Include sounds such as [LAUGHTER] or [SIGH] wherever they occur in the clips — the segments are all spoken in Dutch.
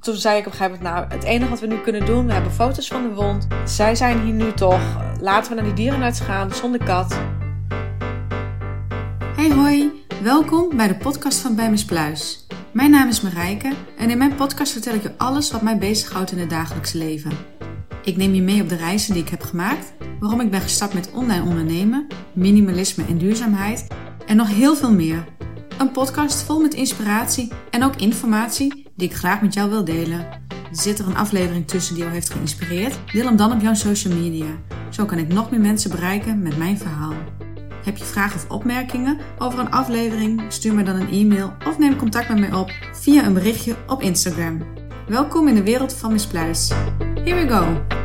toen zei ik op een gegeven moment, nou, het enige wat we nu kunnen doen, we hebben foto's van de wond. Zij zijn hier nu toch. Laten we naar die dierenarts gaan, zonder kat. Hey hoi, welkom bij de podcast van Bij Pluis. Mijn naam is Marijke en in mijn podcast vertel ik je alles wat mij bezighoudt in het dagelijkse leven. Ik neem je mee op de reizen die ik heb gemaakt, waarom ik ben gestart met online ondernemen, minimalisme en duurzaamheid en nog heel veel meer. Een podcast vol met inspiratie en ook informatie die ik graag met jou wil delen. Zit er een aflevering tussen die jou heeft geïnspireerd? Deel hem dan op jouw social media. Zo kan ik nog meer mensen bereiken met mijn verhaal. Heb je vragen of opmerkingen over een aflevering? Stuur me dan een e-mail of neem contact met mij op via een berichtje op Instagram. Welkom in de wereld van Miss Pluis. Here we go!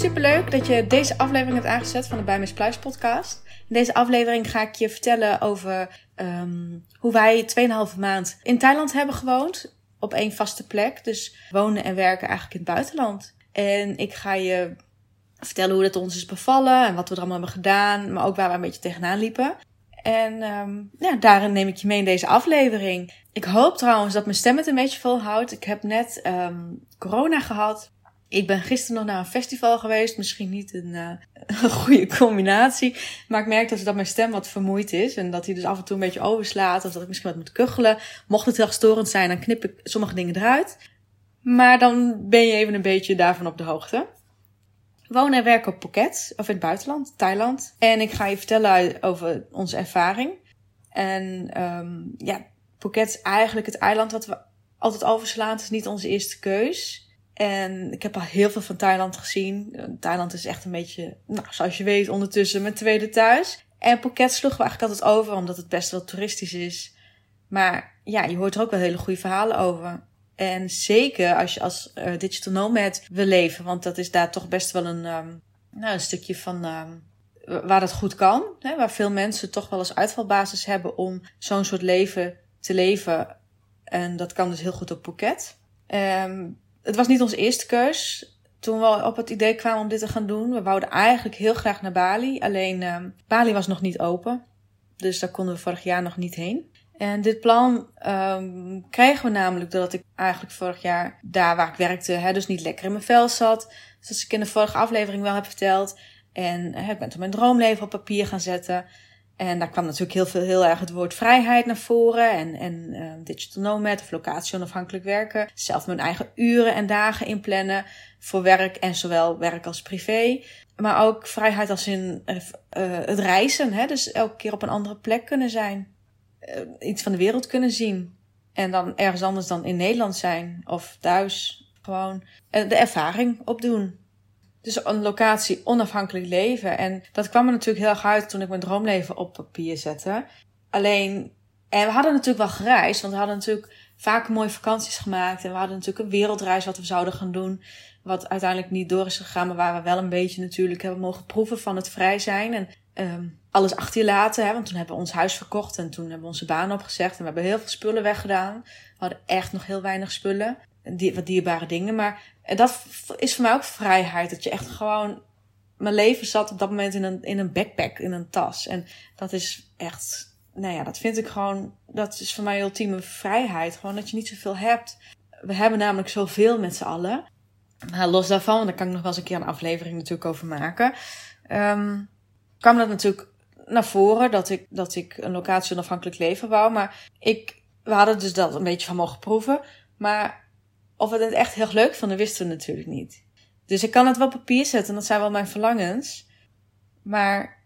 Superleuk dat je deze aflevering hebt aangezet van de Bij Miss Pluis podcast. In deze aflevering ga ik je vertellen over um, hoe wij 2,5 maand in Thailand hebben gewoond. Op één vaste plek. Dus wonen en werken eigenlijk in het buitenland. En ik ga je vertellen hoe het ons is bevallen en wat we er allemaal hebben gedaan. Maar ook waar we een beetje tegenaan liepen. En um, ja, daarin neem ik je mee in deze aflevering. Ik hoop trouwens dat mijn stem het een beetje volhoudt. Ik heb net um, corona gehad. Ik ben gisteren nog naar een festival geweest. Misschien niet een, [LAUGHS] een goede combinatie. Maar ik merk dat, mijn stem wat vermoeid is. En dat hij dus af en toe een beetje overslaat. Of dat ik misschien wat moet kuchelen. Mocht het heel storend zijn, dan knip ik sommige dingen eruit. Maar dan ben je even een beetje daarvan op de hoogte. Wonen en werken op Phuket. Of in het buitenland, Thailand. En ik ga je vertellen over onze ervaring. En um, ja, Phuket is eigenlijk het eiland wat we altijd overslaan. Het is niet onze eerste keus. En ik heb al heel veel van Thailand gezien. Thailand is echt een beetje, nou, zoals je weet, ondertussen mijn tweede thuis. En Phuket sloegen we eigenlijk altijd over, omdat het best wel toeristisch is. Maar ja, je hoort er ook wel hele goede verhalen over. En zeker als je als uh, digital nomad wil leven, want dat is daar toch best wel een, um, nou, een stukje van um, waar dat goed kan. Hè, waar veel mensen toch wel eens uitvalbasis hebben om zo'n soort leven te leven. En dat kan dus heel goed op Phuket. Um, het was niet onze eerste keus. Toen we op het idee kwamen om dit te gaan doen. We wouden eigenlijk heel graag naar Bali. Alleen uh, Bali was nog niet open. Dus daar konden we vorig jaar nog niet heen. En dit plan um, kregen we namelijk doordat ik eigenlijk vorig jaar daar waar ik werkte, hè, dus niet lekker in mijn vel zat. Zoals ik in de vorige aflevering wel heb verteld. En hè, ik ben toen mijn droomleven op papier gaan zetten. En daar kwam natuurlijk heel, veel, heel erg het woord vrijheid naar voren. En, en uh, digital nomad of locatie onafhankelijk werken. Zelf mijn eigen uren en dagen inplannen voor werk en zowel werk als privé. Maar ook vrijheid als in uh, het reizen. Hè? Dus elke keer op een andere plek kunnen zijn. Iets van de wereld kunnen zien. En dan ergens anders dan in Nederland zijn of thuis. Gewoon de ervaring opdoen. Dus een locatie onafhankelijk leven. En dat kwam er natuurlijk heel erg uit toen ik mijn droomleven op papier zette. Alleen, en we hadden natuurlijk wel gereisd, want we hadden natuurlijk vaak mooie vakanties gemaakt. En we hadden natuurlijk een wereldreis wat we zouden gaan doen. Wat uiteindelijk niet door is gegaan, maar waar we wel een beetje natuurlijk hebben mogen proeven van het vrij zijn. En um, alles achter je laten, hè, want toen hebben we ons huis verkocht en toen hebben we onze baan opgezegd. En we hebben heel veel spullen weggedaan. We hadden echt nog heel weinig spullen die, wat dierbare dingen. Maar dat is voor mij ook vrijheid. Dat je echt gewoon. Mijn leven zat op dat moment in een, in een backpack, in een tas. En dat is echt. Nou ja, dat vind ik gewoon. Dat is voor mij ultieme vrijheid. Gewoon dat je niet zoveel hebt. We hebben namelijk zoveel met z'n allen. Maar los daarvan, daar kan ik nog wel eens een keer een aflevering natuurlijk over maken. Um, kwam dat natuurlijk naar voren dat ik, dat ik een locatie onafhankelijk leven wou. Maar ik, we hadden dus dat een beetje van mogen proeven. Maar of we het echt heel leuk vonden, wisten we natuurlijk niet. Dus ik kan het wel op papier zetten, dat zijn wel mijn verlangens. Maar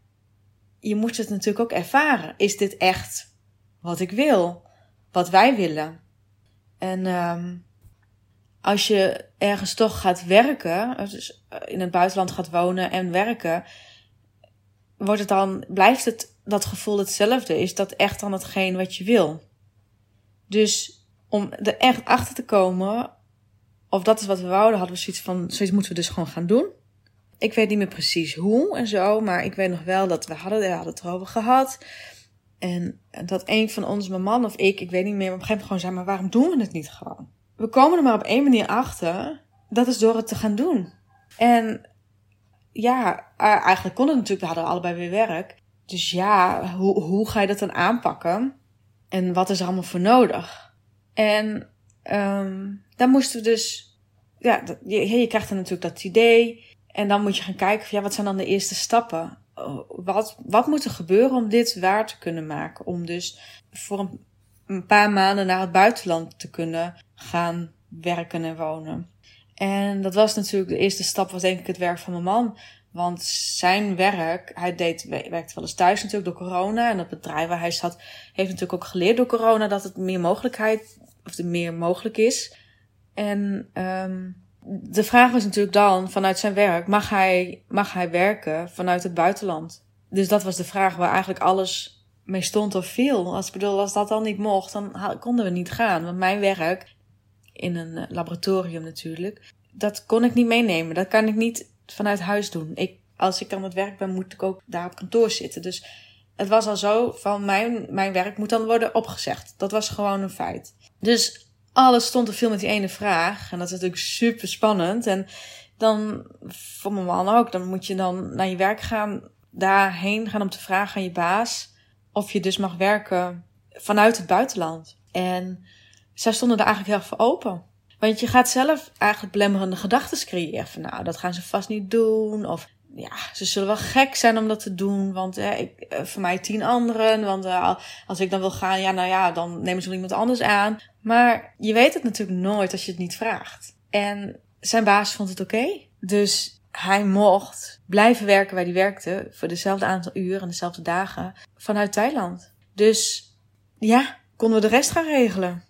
je moet het natuurlijk ook ervaren. Is dit echt wat ik wil? Wat wij willen? En um, als je ergens toch gaat werken, dus in het buitenland gaat wonen en werken, wordt het dan, blijft het dat gevoel hetzelfde? Is dat echt dan hetgeen wat je wil? Dus om er echt achter te komen of dat is wat we wouden, hadden we zoiets van, zoiets moeten we dus gewoon gaan doen. Ik weet niet meer precies hoe en zo, maar ik weet nog wel dat we hadden, we hadden het erover gehad. En dat een van ons, mijn man of ik, ik weet niet meer, op een gegeven moment gewoon zei, maar waarom doen we het niet gewoon? We komen er maar op één manier achter, dat is door het te gaan doen. En ja, eigenlijk kon het natuurlijk, we hadden allebei weer werk. dus ja, hoe, hoe ga je dat dan aanpakken? En wat is er allemaal voor nodig? En um, dan moesten we dus, ja, je, je krijgt dan natuurlijk dat idee. En dan moet je gaan kijken van ja, wat zijn dan de eerste stappen? Oh, wat, wat moet er gebeuren om dit waar te kunnen maken? Om dus voor een, paar maanden naar het buitenland te kunnen gaan werken en wonen. En dat was natuurlijk de eerste stap, was denk ik het werk van mijn man. Want zijn werk, hij deed, werkte wel eens thuis natuurlijk door corona. En dat bedrijf waar hij zat, heeft natuurlijk ook geleerd door corona dat het meer mogelijkheid, of er meer mogelijk is. En um, de vraag was natuurlijk dan, vanuit zijn werk, mag hij, mag hij werken vanuit het buitenland? Dus dat was de vraag waar eigenlijk alles mee stond of viel. Als, bedoel, als dat dan niet mocht, dan konden we niet gaan. Want mijn werk, in een eh, laboratorium natuurlijk, dat kon ik niet meenemen. Dat kan ik niet vanuit huis doen. Ik, als ik aan het werk ben, moet ik ook daar op kantoor zitten. Dus het was al zo van mijn, mijn werk moet dan worden opgezegd. Dat was gewoon een feit. Dus alles stond er veel met die ene vraag. En dat is natuurlijk super spannend. En dan, voor mijn man ook, dan moet je dan naar je werk gaan, daarheen gaan om te vragen aan je baas of je dus mag werken vanuit het buitenland. En zij stonden er eigenlijk heel erg open. Want je gaat zelf eigenlijk belemmerende gedachten creëren. Van nou, dat gaan ze vast niet doen. Of ja, ze zullen wel gek zijn om dat te doen. Want eh, ik, eh, voor mij tien anderen. Want uh, als ik dan wil gaan, ja, nou ja, dan nemen ze wel iemand anders aan. Maar je weet het natuurlijk nooit als je het niet vraagt. En zijn baas vond het oké. Dus hij mocht blijven werken waar hij werkte. Voor dezelfde aantal uren en dezelfde dagen. Vanuit Thailand. Dus ja, konden we de rest gaan regelen.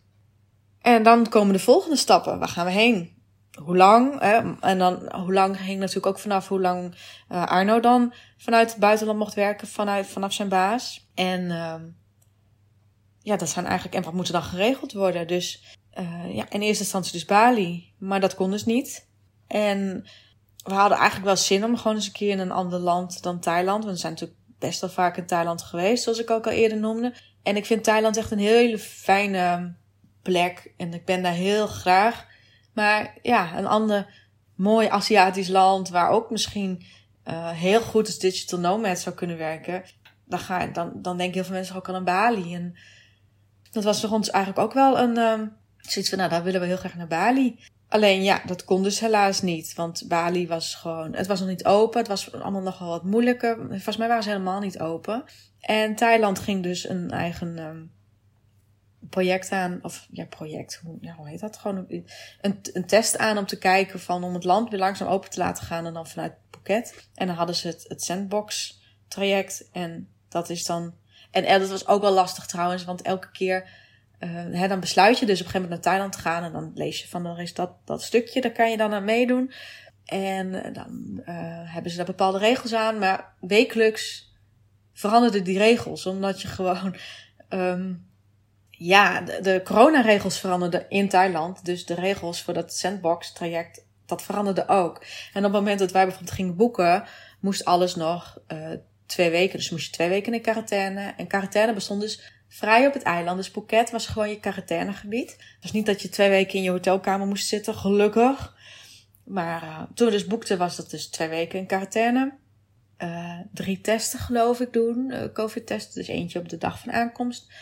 En dan komen de volgende stappen. Waar gaan we heen? Hoe lang? Hè? En dan, hoe lang hing natuurlijk ook vanaf hoe lang uh, Arno dan vanuit het buitenland mocht werken, vanuit, vanaf zijn baas. En uh, ja, dat zijn eigenlijk, en wat moet dan geregeld worden? Dus uh, ja, in eerste instantie dus Bali, maar dat kon dus niet. En we hadden eigenlijk wel zin om gewoon eens een keer in een ander land dan Thailand. Want we zijn natuurlijk best wel vaak in Thailand geweest, zoals ik ook al eerder noemde. En ik vind Thailand echt een hele fijne plek. En ik ben daar heel graag. Maar ja, een ander mooi Aziatisch land waar ook misschien uh, heel goed als digital nomad zou kunnen werken. Dan, ga, dan, dan denken heel veel mensen ook aan Bali. En dat was voor ons eigenlijk ook wel een um, zoiets van, nou, daar willen we heel graag naar Bali. Alleen ja, dat kon dus helaas niet. Want Bali was gewoon, het was nog niet open. Het was allemaal nog wel wat moeilijker. Volgens mij waren ze helemaal niet open. En Thailand ging dus een eigen um, project aan, of ja, project, hoe, heet dat? Gewoon een, een test aan om te kijken van om het land weer langzaam open te laten gaan en dan vanuit Phuket. En dan hadden ze het, het sandbox traject en dat is dan, en, dat was ook wel lastig trouwens, want elke keer, uh, hè, dan besluit je dus op een gegeven moment naar Thailand te gaan en dan lees je van, dan is dat, dat stukje, daar kan je dan aan meedoen. En dan uh, hebben ze daar bepaalde regels aan, maar wekelijks veranderden die regels, omdat je gewoon um, ja, de, de coronaregels veranderden in Thailand. Dus de regels voor dat sandbox-traject, dat veranderde ook. En op het moment dat wij bijvoorbeeld gingen boeken, moest alles nog uh, twee weken. Dus moest je twee weken in quarantaine. En quarantaine bestond dus vrij op het eiland. Dus Phuket was gewoon je quarantainegebied. Dus niet dat je twee weken in je hotelkamer moest zitten, gelukkig. Maar uh, toen we dus boekten, was dat dus twee weken in quarantaine. Uh, drie testen geloof ik doen, covid-testen. Dus eentje op de dag van aankomst.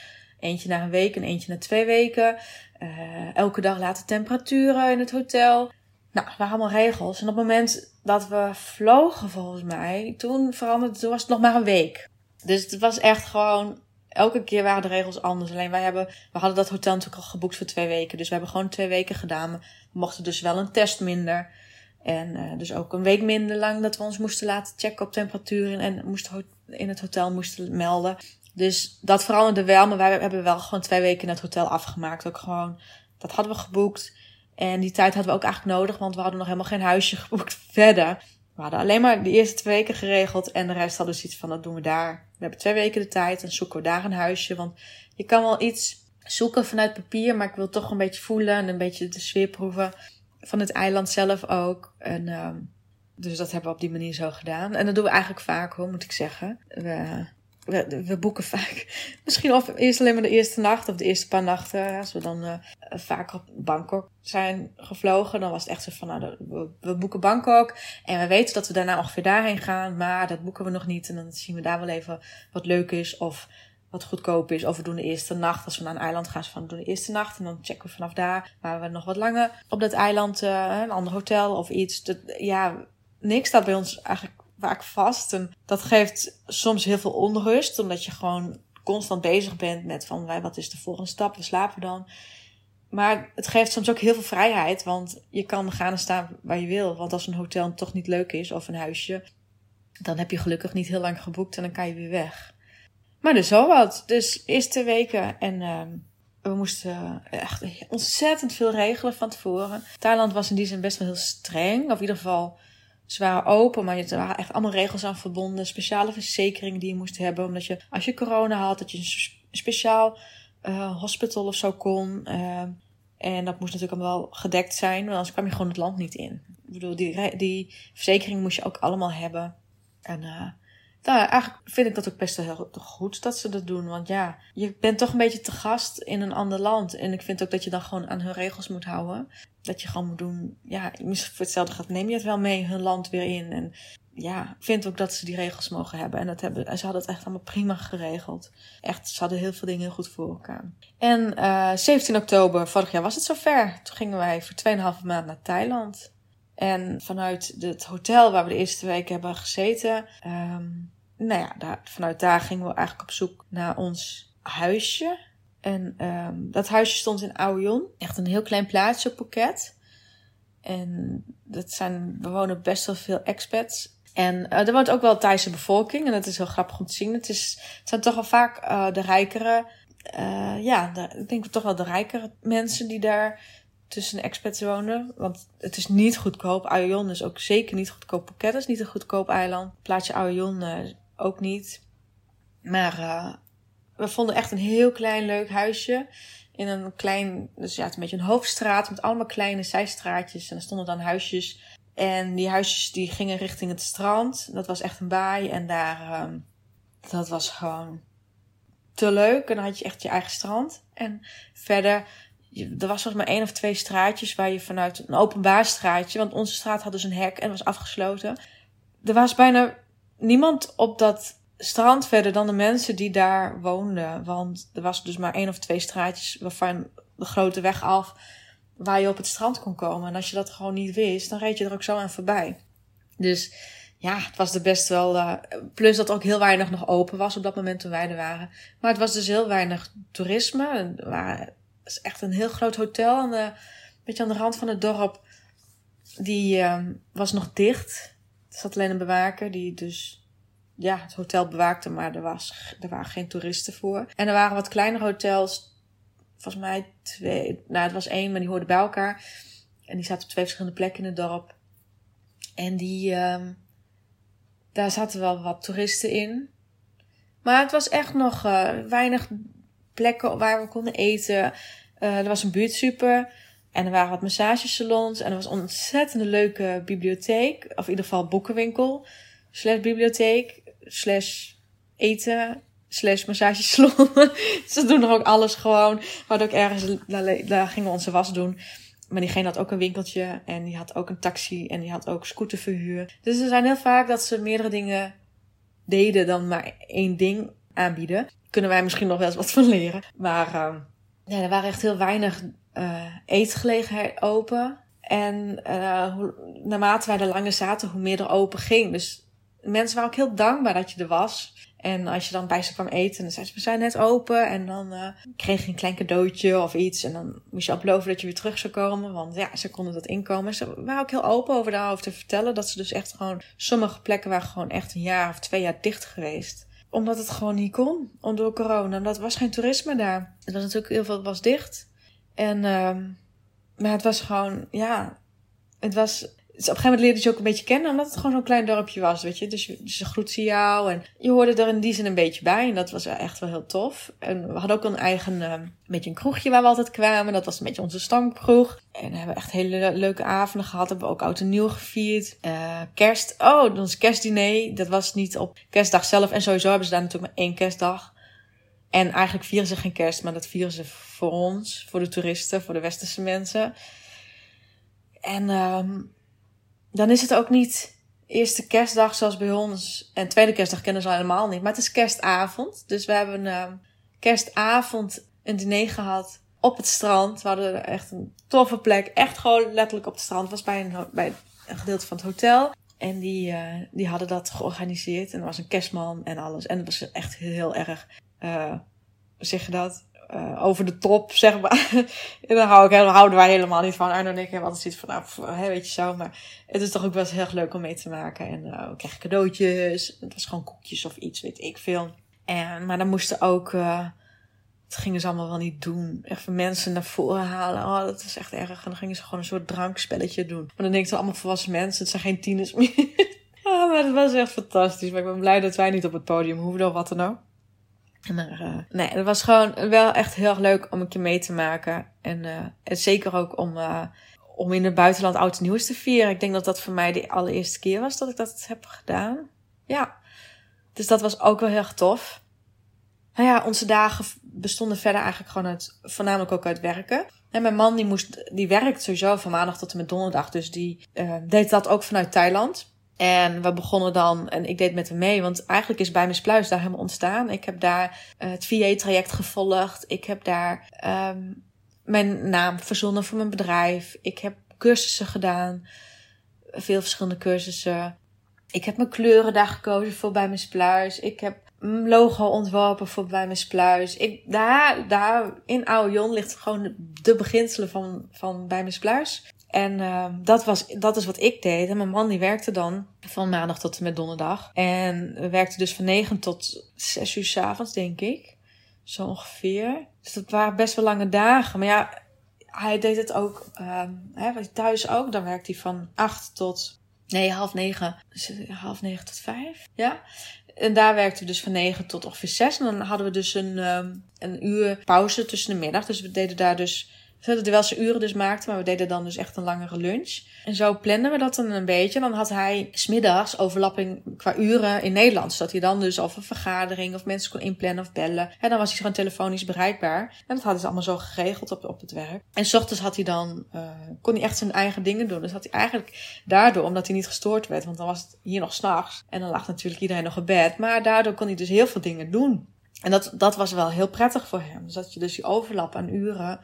Eentje na een week en eentje na twee weken. Uh, elke dag laten temperaturen in het hotel. Nou, dat waren allemaal regels. En op het moment dat we vlogen, volgens mij, toen veranderde, toen was het nog maar een week. Dus het was echt gewoon, elke keer waren de regels anders. Alleen wij hebben, we hadden dat hotel natuurlijk al geboekt voor twee weken. Dus we hebben gewoon twee weken gedaan. We mochten dus wel een test minder. En uh, dus ook een week minder lang dat we ons moesten laten checken op temperatuur. En moesten in het hotel moesten melden. Dus dat veranderde wel, maar wij hebben wel gewoon twee weken het hotel afgemaakt. Ook gewoon, dat hadden we geboekt. En die tijd hadden we ook eigenlijk nodig, want we hadden nog helemaal geen huisje [LAUGHS] geboekt verder. We hadden alleen maar de eerste twee weken geregeld en de rest hadden we zoiets van, dat doen we daar. We hebben twee weken de tijd en zoeken we daar een huisje. Want je kan wel iets zoeken vanuit papier, maar ik wil toch een beetje voelen en een beetje de sfeer proeven. Van het eiland zelf ook. En, um, dus dat hebben we op die manier zo gedaan. En dat doen we eigenlijk vaak hoor, moet ik zeggen. We, we, boeken vaak [LAUGHS] misschien of eerst alleen maar de eerste nacht of de eerste paar nachten. Als we dan uh, vaak op Bangkok zijn gevlogen, dan was het echt zo van, nou, we, we, boeken Bangkok en we weten dat we daarna ongeveer daarheen gaan, maar dat boeken we nog niet. En dan zien we daar wel even wat leuk is of wat goedkoop is. Of we doen de eerste nacht. Als we naar een eiland gaan, van we doen de eerste nacht. En dan checken we vanaf daar waar we nog wat langer op dat eiland, uh, een ander hotel of iets. Dat, ja, niks staat bij ons eigenlijk vaak vast. En dat geeft soms heel veel onrust, omdat je gewoon constant bezig bent met van wat is de volgende stap, we slapen dan. Maar het geeft soms ook heel veel vrijheid, want je kan gaan en staan waar je wil. Want als een hotel toch niet leuk is of een huisje, dan heb je gelukkig niet heel lang geboekt en dan kan je weer weg. Maar dus zo wat. Dus eerste weken en uh, we moesten echt ontzettend veel regelen van tevoren. Thailand was in die zin best wel heel streng, of in ieder geval ze waren open, maar er waren echt allemaal regels aan verbonden. Speciale verzekeringen die je moest hebben. Omdat je, als je corona had, dat je een speciaal uh, hospital of zo kon. Uh, en dat moest natuurlijk allemaal wel gedekt zijn, want anders kwam je gewoon het land niet in. Ik bedoel, die, die verzekering moest je ook allemaal hebben. En uh, nou, eigenlijk vind ik dat ook best wel heel goed dat ze dat doen. Want ja, je bent toch een beetje te gast in een ander land. En ik vind ook dat je dan gewoon aan hun regels moet houden. Dat je gewoon moet doen, ja, voor hetzelfde gaat neem je het wel mee hun land weer in. En ja, ik vind ook dat ze die regels mogen hebben. En dat hebben, ze hadden het echt allemaal prima geregeld. Echt, ze hadden heel veel dingen heel goed voor elkaar. En uh, eh, 17 oktober vorig jaar was het zover. Toen gingen wij voor 2,5 maand naar Thailand. En vanuit het hotel waar we de eerste week hebben gezeten, um, nou ja, vanuit daar gingen we eigenlijk op zoek naar ons huisje. En um, dat huisje stond in Aoyon. Echt een heel klein plaatsje op Phuket. En dat zijn, we wonen best wel veel expats. En uh, er woont ook wel Thaise bevolking. En dat is heel grappig om te zien. Het, is, het zijn toch wel vaak uh, de rijkere... Uh, ja, ik denk toch wel de rijkere mensen die daar tussen expats wonen. Want het is niet goedkoop. Aoyon is ook zeker niet goedkoop. Phuket is niet een goedkoop eiland. Plaatje Aoyon ook niet. Maar uh, we vonden echt een heel klein leuk huisje. In een klein, dus ja, een beetje een hoofdstraat met allemaal kleine zijstraatjes. En er stonden dan huisjes. En die huisjes die gingen richting het strand. Dat was echt een baai. En daar, uh, dat was gewoon te leuk. En dan had je echt je eigen strand. En verder er was volgens maar één of twee straatjes waar je vanuit een openbaar straatje, want onze straat had dus een hek en was afgesloten. Er was bijna niemand op dat strand verder dan de mensen die daar woonden. Want er was dus maar één of twee straatjes waarvan de grote weg af waar je op het strand kon komen. En als je dat gewoon niet wist, dan reed je er ook zo aan voorbij. Dus ja, het was er best wel. Uh, plus dat ook heel weinig nog open was op dat moment toen wij er waren. Maar het was dus heel weinig toerisme. Het is echt een heel groot hotel aan een beetje aan de rand van het dorp. Die uh, was nog dicht. Er zat alleen een bewaker die dus ja, het hotel bewaakte, maar er, was, er waren geen toeristen voor. En er waren wat kleinere hotels, volgens mij twee, nou het was één, maar die hoorden bij elkaar. En die zaten op twee verschillende plekken in het dorp. En die, um, daar zaten wel wat toeristen in. Maar het was echt nog uh, weinig plekken waar we konden eten. Uh, er was een buurtsuper. En er waren wat massagesalons. En er was een ontzettend leuke bibliotheek. Of in ieder geval boekenwinkel. Slash bibliotheek. Slash eten. Slash massagesalon. [LAUGHS] Ze doen er ook alles gewoon. We hadden ook ergens, daar, daar gingen we onze was doen. Maar diegene had ook een winkeltje. En die had ook een taxi. En die had ook scooterverhuur. Dus er zijn heel vaak dat ze meerdere dingen deden dan maar één ding aanbieden. Kunnen wij misschien nog wel eens wat van leren. Maar ja, er waren echt heel weinig uh, eetgelegenheid open. En hoe, naarmate wij er langer zaten, hoe meer er open ging. Dus mensen waren ook heel dankbaar dat je er was. En als je dan bij ze kwam eten, dan zei ze, we zijn net open. En dan uh, kreeg je een klein cadeautje of iets. En dan moest je beloven dat je weer terug zou komen. Want ja, ze konden dat inkomen. Ze waren ook heel open over daarover te vertellen. Dat ze dus echt gewoon, sommige plekken waren gewoon echt een jaar of twee jaar dicht geweest omdat het gewoon niet kon, door corona. Dat was geen toerisme daar. Het was natuurlijk heel veel was dicht. En, uh, maar het was gewoon, ja, het was, Dus op een gegeven moment leerde je ook een beetje kennen, omdat het gewoon zo'n klein dorpje was, weet je. Dus, je, dus ze groet ze jou en je hoorde er in die zin een beetje bij. En dat was echt wel heel tof. En we hadden ook een eigen, uh, beetje een kroegje waar we altijd kwamen. Dat was een beetje onze stamkroeg. En we hebben echt hele leuke avonden gehad. Hebben we ook oud en nieuw gevierd. Uh, kerst, oh, ons kerstdiner, dat was niet op kerstdag zelf. En sowieso hebben ze daar natuurlijk maar één kerstdag. En eigenlijk vieren ze geen kerst, maar dat vieren ze voor ons, voor de toeristen, voor de westerse mensen. En um, dan is het ook niet eerste kerstdag zoals bij ons. En tweede kerstdag kennen ze helemaal niet. Maar het is kerstavond. Dus we hebben een uh, kerstavond een diner gehad op het strand. We hadden echt een toffe plek. Echt gewoon letterlijk op het strand. Was bij een, bij een gedeelte van het hotel. En die, uh, die hadden dat georganiseerd. En er was een kerstman en alles. En het was echt heel erg, uh, zeg je dat? uh, over de top, zeg maar. [LAUGHS] en daar hou ik, houden wij helemaal niet van. Arno en ik hebben altijd zoiets van, nou, weet je zo. Maar het is toch ook best heel leuk om mee te maken. En uh, we kregen cadeautjes. Het was gewoon koekjes of iets, weet ik veel. En, maar dan moesten ook, uh, dat gingen ze allemaal wel niet doen. Voor mensen naar voren halen. Oh, dat was echt erg. En dan gingen ze gewoon een soort drankspelletje doen. Maar dan denk je allemaal volwassen mensen. Het zijn geen tieners meer. [LAUGHS] ah, maar het was echt fantastisch. Maar ik ben blij dat wij niet op het podium hoeven of wat dan ook. Maar uh, nee, het was gewoon wel echt heel erg leuk om een keer mee te maken. En, uh, zeker ook om, uh, om in het buitenland oud nieuws te vieren. Ik denk dat dat voor mij de allereerste keer was dat ik dat heb gedaan. Ja, dus dat was ook wel heel erg tof. Nou ja, onze dagen bestonden verder eigenlijk gewoon uit, voornamelijk ook uit werken. En mijn man die moest, die werkt sowieso van maandag tot en met donderdag. Dus die deed dat ook vanuit Thailand. En we begonnen dan, en ik deed met hem mee, want eigenlijk is bij mijn Spluis daar helemaal ontstaan. Ik heb daar uh, het VA-traject gevolgd. Ik heb daar um, mijn naam verzonnen voor mijn bedrijf. Ik heb cursussen gedaan, veel verschillende cursussen. Ik heb mijn kleuren daar gekozen voor bij mijn Spluis. Ik heb een logo ontworpen voor bij mijn Spluis. Ik, daar, daar in Oude ligt gewoon de beginselen van, van bij. En uh, dat, was, dat is wat ik deed. En mijn man die werkte dan van maandag tot en met donderdag. En we werkten dus van 9 tot 6 uur s avonds, denk ik. Zo ongeveer. Dus dat waren best wel lange dagen. Maar ja, hij deed het ook uh, hè, thuis ook. Dan werkte hij van 8 tot Nee, half negen. Half negen tot vijf. Ja. En daar werkten we dus van negen tot ongeveer zes. En dan hadden we dus een, um, een uur pauze tussen de middag. Dus we deden daar dus Terwijl ze uren dus maakten, maar we deden dan dus echt een langere lunch. En zo planden we dat dan een beetje. Dan had hij smiddags overlapping qua uren in Nederland. Zodat hij dan dus of een vergadering of mensen kon inplannen of bellen. En dan was hij gewoon telefonisch bereikbaar. En dat hadden ze allemaal zo geregeld op, op het werk. En s ochtends had hij dan, uh, kon hij echt zijn eigen dingen doen. Dus had hij eigenlijk daardoor, omdat hij niet gestoord werd, want dan was het hier nog s'nachts. En dan lag natuurlijk iedereen nog in bed. Maar daardoor kon hij dus heel veel dingen doen. En dat, dat was wel heel prettig voor hem. Dus dat je dus die overlap aan uren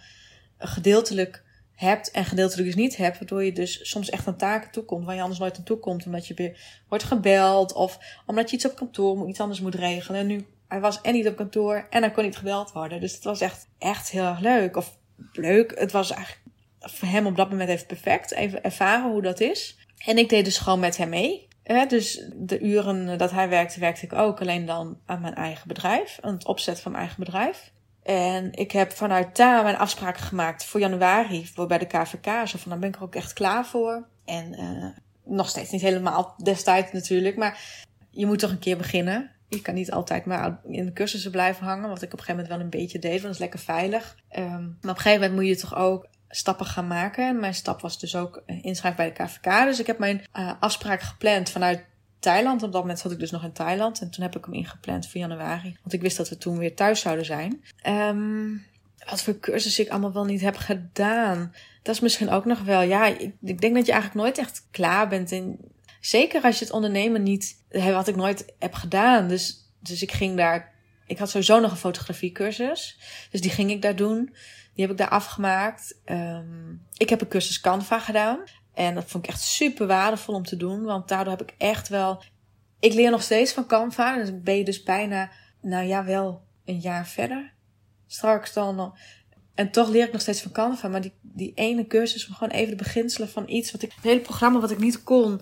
gedeeltelijk hebt en gedeeltelijk dus niet hebt. Waardoor je dus soms echt aan taken toekomt waar je anders nooit aan toekomt. Omdat je weer wordt gebeld of omdat je iets op kantoor iets anders moet regelen. En nu, hij was en niet op kantoor en hij kon niet gebeld worden. Dus het was echt, echt heel erg leuk. Of leuk, het was eigenlijk voor hem op dat moment even perfect. Even ervaren hoe dat is. En ik deed dus gewoon met hem mee. dus de uren dat hij werkte, werkte ik ook. Alleen dan aan mijn eigen bedrijf. Aan het opzetten van mijn eigen bedrijf. En ik heb vanuit daar mijn afspraken gemaakt voor januari voor bij de KVK. Zo van, dan ben ik er ook echt klaar voor. En uh, nog steeds niet helemaal destijds natuurlijk. Maar je moet toch een keer beginnen. Je kan niet altijd maar in de cursussen blijven hangen. Wat ik op een gegeven moment wel een beetje deed. Want dat is lekker veilig. Um, maar op een gegeven moment moet je toch ook stappen gaan maken. En mijn stap was dus ook inschrijven bij de KVK. Dus ik heb mijn uh, afspraak gepland vanuit Thailand. Op dat moment zat ik dus nog in Thailand. En toen heb ik hem ingepland voor januari. Want ik wist dat we toen weer thuis zouden zijn. Um, wat voor cursus ik allemaal wel niet heb gedaan. Dat is misschien ook nog wel. Ja, ik, ik denk dat je eigenlijk nooit echt klaar bent. En zeker als je het ondernemen niet. Wat ik nooit heb gedaan. Dus, dus ik ging daar. Ik had sowieso nog een fotografiecursus. Dus die ging ik daar doen. Die heb ik daar afgemaakt. Um, ik heb een cursus Canva gedaan. En dat vond ik echt super waardevol om te doen. Want daardoor heb ik echt wel. Ik leer nog steeds van Canva. En dan ben je dus bijna, nou ja, wel een jaar verder. Straks dan. En toch leer ik nog steeds van Canva. Maar die, die ene cursus, om gewoon even de beginselen van iets. Wat ik, het hele programma wat ik niet kon.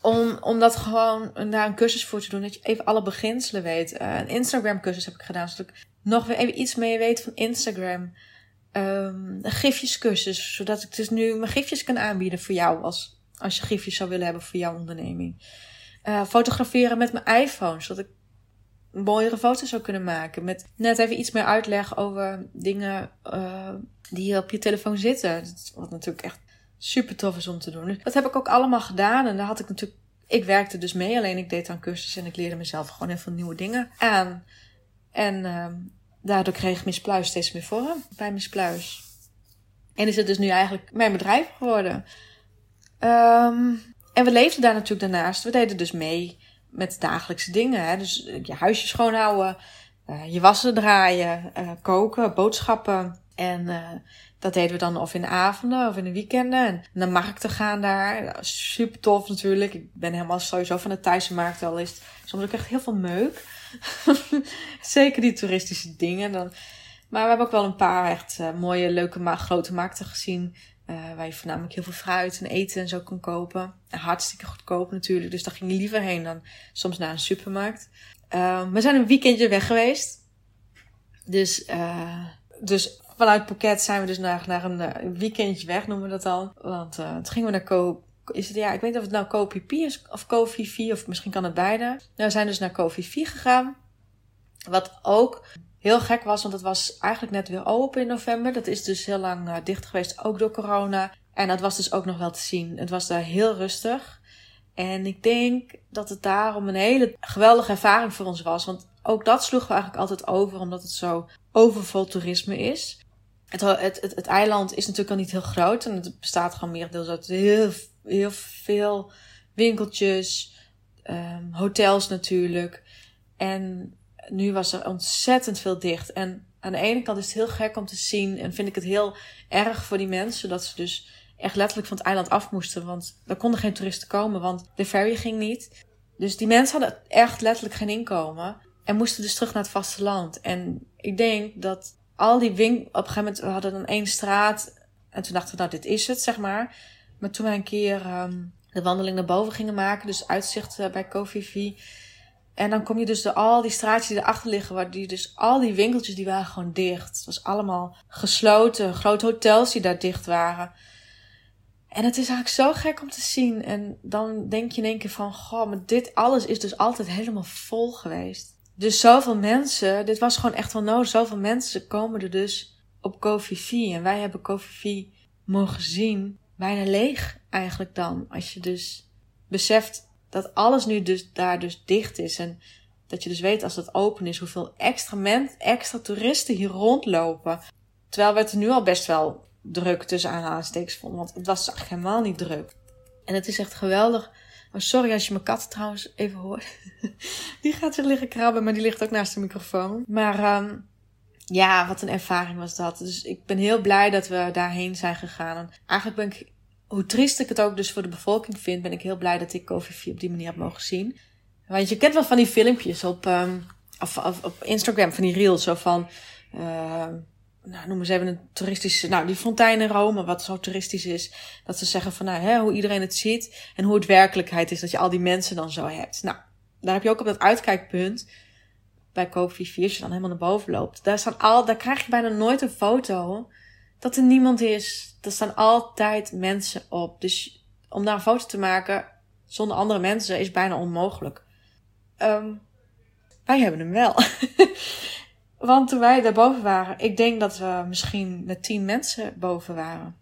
Om, om dat gewoon daar een cursus voor te doen. Dat je even alle beginselen weet. Uh, een Instagram cursus heb ik gedaan. Zodat ik nog weer even iets meer weet van Instagram um, gifjescursus. Zodat ik dus nu mijn gifjes kan aanbieden voor jou als Als je griefjes zou willen hebben voor jouw onderneming. Uh, fotograferen met mijn iPhone, zodat ik mooiere foto's zou kunnen maken. Met net even iets meer uitleg over dingen uh, die op je telefoon zitten. Wat natuurlijk echt super tof is om te doen. Dat heb ik ook allemaal gedaan. En daar had ik natuurlijk. Ik werkte dus mee, alleen ik deed aan cursussen en ik leerde mezelf gewoon veel nieuwe dingen aan. En uh, daardoor kreeg Miss Pluis steeds meer vorm bij Miss Pluis. En is het dus nu eigenlijk mijn bedrijf geworden. Um, en we leefden daar natuurlijk daarnaast. We deden dus mee met dagelijkse dingen. Hè? Dus je huisje schoonhouden, uh, je wassen draaien, uh, koken, boodschappen. En dat deden we dan of in de avonden of in de weekenden. En naar markten gaan daar. Super tof natuurlijk. Ik ben helemaal sowieso van de Thaise markt. Al is soms ook echt heel veel meuk. [LAUGHS] Zeker die toeristische dingen. Dan. Maar we hebben ook wel een paar echt mooie, leuke, grote markten gezien. Uh, waar je voornamelijk heel veel fruit en eten en zo kon kopen. En hartstikke goedkoop natuurlijk. Dus daar ging je liever heen dan soms naar een supermarkt. Uh, we zijn een weekendje weg geweest. Dus, uh, dus vanuit Phuket zijn we dus naar, naar een weekendje weg, noemen we dat al. Want toen gingen we naar Ko... Is het, ja, ik weet niet of het nou Phi is of Phi, of misschien kan het beide. Nou, we zijn dus naar Phi gegaan. Wat ook heel gek was, want het was eigenlijk net weer open in november. Dat is dus heel lang uh, dicht geweest, ook door corona. En dat was dus ook nog wel te zien. Het was daar heel rustig. En ik denk dat het daarom een hele geweldige ervaring voor ons was. Want ook dat sloegen we eigenlijk altijd over, omdat het zo overvol toerisme is. Het, het, het, het eiland is natuurlijk al niet heel groot. En het bestaat gewoon merendeels uit heel, heel veel winkeltjes, um, hotels natuurlijk. En nu was er ontzettend veel dicht. En aan de ene kant is het heel gek om te zien. En vind ik het heel erg voor die mensen. Dat ze dus echt letterlijk van het eiland af moesten. Want er konden geen toeristen komen. Want de ferry ging niet. Dus die mensen hadden echt letterlijk geen inkomen. En moesten dus terug naar het vasteland. En ik denk dat al die wink... Op een gegeven moment we hadden dan één straat. En toen dachten we, nou dit is het, zeg maar. Maar toen wij een keer um, de wandeling naar boven gingen maken. Dus uitzicht uh, bij Kofifi en dan kom je dus door al die straatjes die erachter liggen, waar die dus al die winkeltjes die waren gewoon dicht. Het was allemaal gesloten, grote hotels die daar dicht waren. En het is eigenlijk zo gek om te zien. En dan denk je in één keer van, goh, maar dit alles is dus altijd helemaal vol geweest. Dus zoveel mensen, dit was gewoon echt wel nodig. Zoveel mensen komen er dus op Kofifi. En wij hebben Kofifi mogen zien. Bijna leeg eigenlijk dan. Als je dus beseft dat alles nu dus daar dus dicht is. En dat je dus weet als het open is hoeveel extra, men, extra toeristen hier rondlopen. Terwijl we het nu al best wel druk tussen aanhalingstekens vonden. Want het was eigenlijk helemaal niet druk. En het is echt geweldig. Oh, sorry als je mijn kat trouwens even hoort. [LAUGHS] die gaat zich liggen krabben, maar die ligt ook naast de microfoon. Maar um, ja, wat een ervaring was dat. Dus ik ben heel blij dat we daarheen zijn gegaan. En eigenlijk ben ik hoe triest ik het ook dus voor de bevolking vind, ben ik heel blij dat ik COVID op die manier heb mogen zien. Want je kent wel van die filmpjes op, um, of, op Instagram, van die reels, zo van, uh, nou, noem eens even een toeristische, nou, die fontein in Rome, wat zo toeristisch is. Dat ze zeggen van, nou, hè, hoe iedereen het ziet en hoe het werkelijkheid is, dat je al die mensen dan zo hebt. Nou, daar heb je ook op dat uitkijkpunt bij 4, als je dan helemaal naar boven loopt. Daar, staan al, daar krijg je bijna nooit een foto dat er niemand is. Er staan altijd mensen op. Dus om daar een foto te maken zonder andere mensen is bijna onmogelijk. Um, wij hebben hem wel. [LAUGHS] Want toen wij daarboven waren, ik denk dat we misschien met tien mensen boven waren.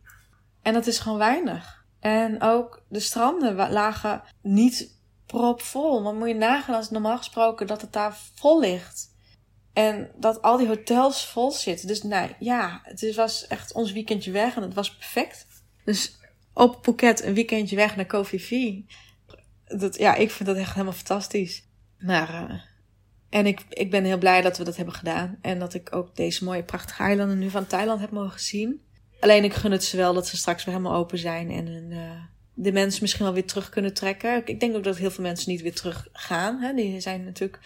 En dat is gewoon weinig. En ook de stranden lagen niet propvol. Maar moet je nagaan als normaal gesproken dat het daar vol ligt. En dat al die hotels vol zitten. Dus nou ja, het was echt ons weekendje weg en het was perfect. Dus op Phuket een weekendje weg naar Koh Phi Dat, ja, ik vind dat echt helemaal fantastisch. Maar, uh, en ik, ik ben heel blij dat we dat hebben gedaan. En dat ik ook deze mooie prachtige eilanden nu van Thailand heb mogen zien. Alleen ik gun het ze wel dat ze straks weer helemaal open zijn. En uh, de mensen misschien wel weer terug kunnen trekken. Ik denk ook dat heel veel mensen niet weer terug gaan. Hè? Die zijn natuurlijk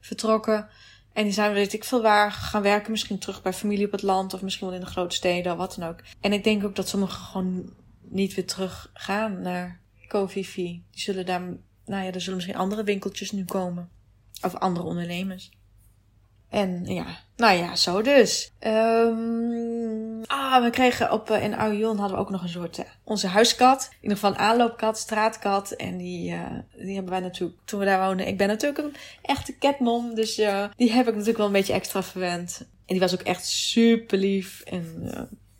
vertrokken. En die zijn, weet ik veel waar, gaan werken. Misschien terug bij familie op het land. Of misschien wel in de grote steden, wat dan ook. En ik denk ook dat sommigen gewoon niet weer terug gaan naar Kofifi. Die zullen daar, nou ja, er zullen misschien andere winkeltjes nu komen. Of andere ondernemers. En ja, nou ja, zo dus. Um, ah, we kregen op, uh, in Oude hadden we ook nog een soort, uh, onze huiskat. In ieder geval aanloopkat, straatkat. En die, uh, die hebben wij natuurlijk, toen we daar woonden. Ik ben natuurlijk een echte catmom. Dus die heb ik natuurlijk wel een beetje extra verwend. En die was ook echt super lief. En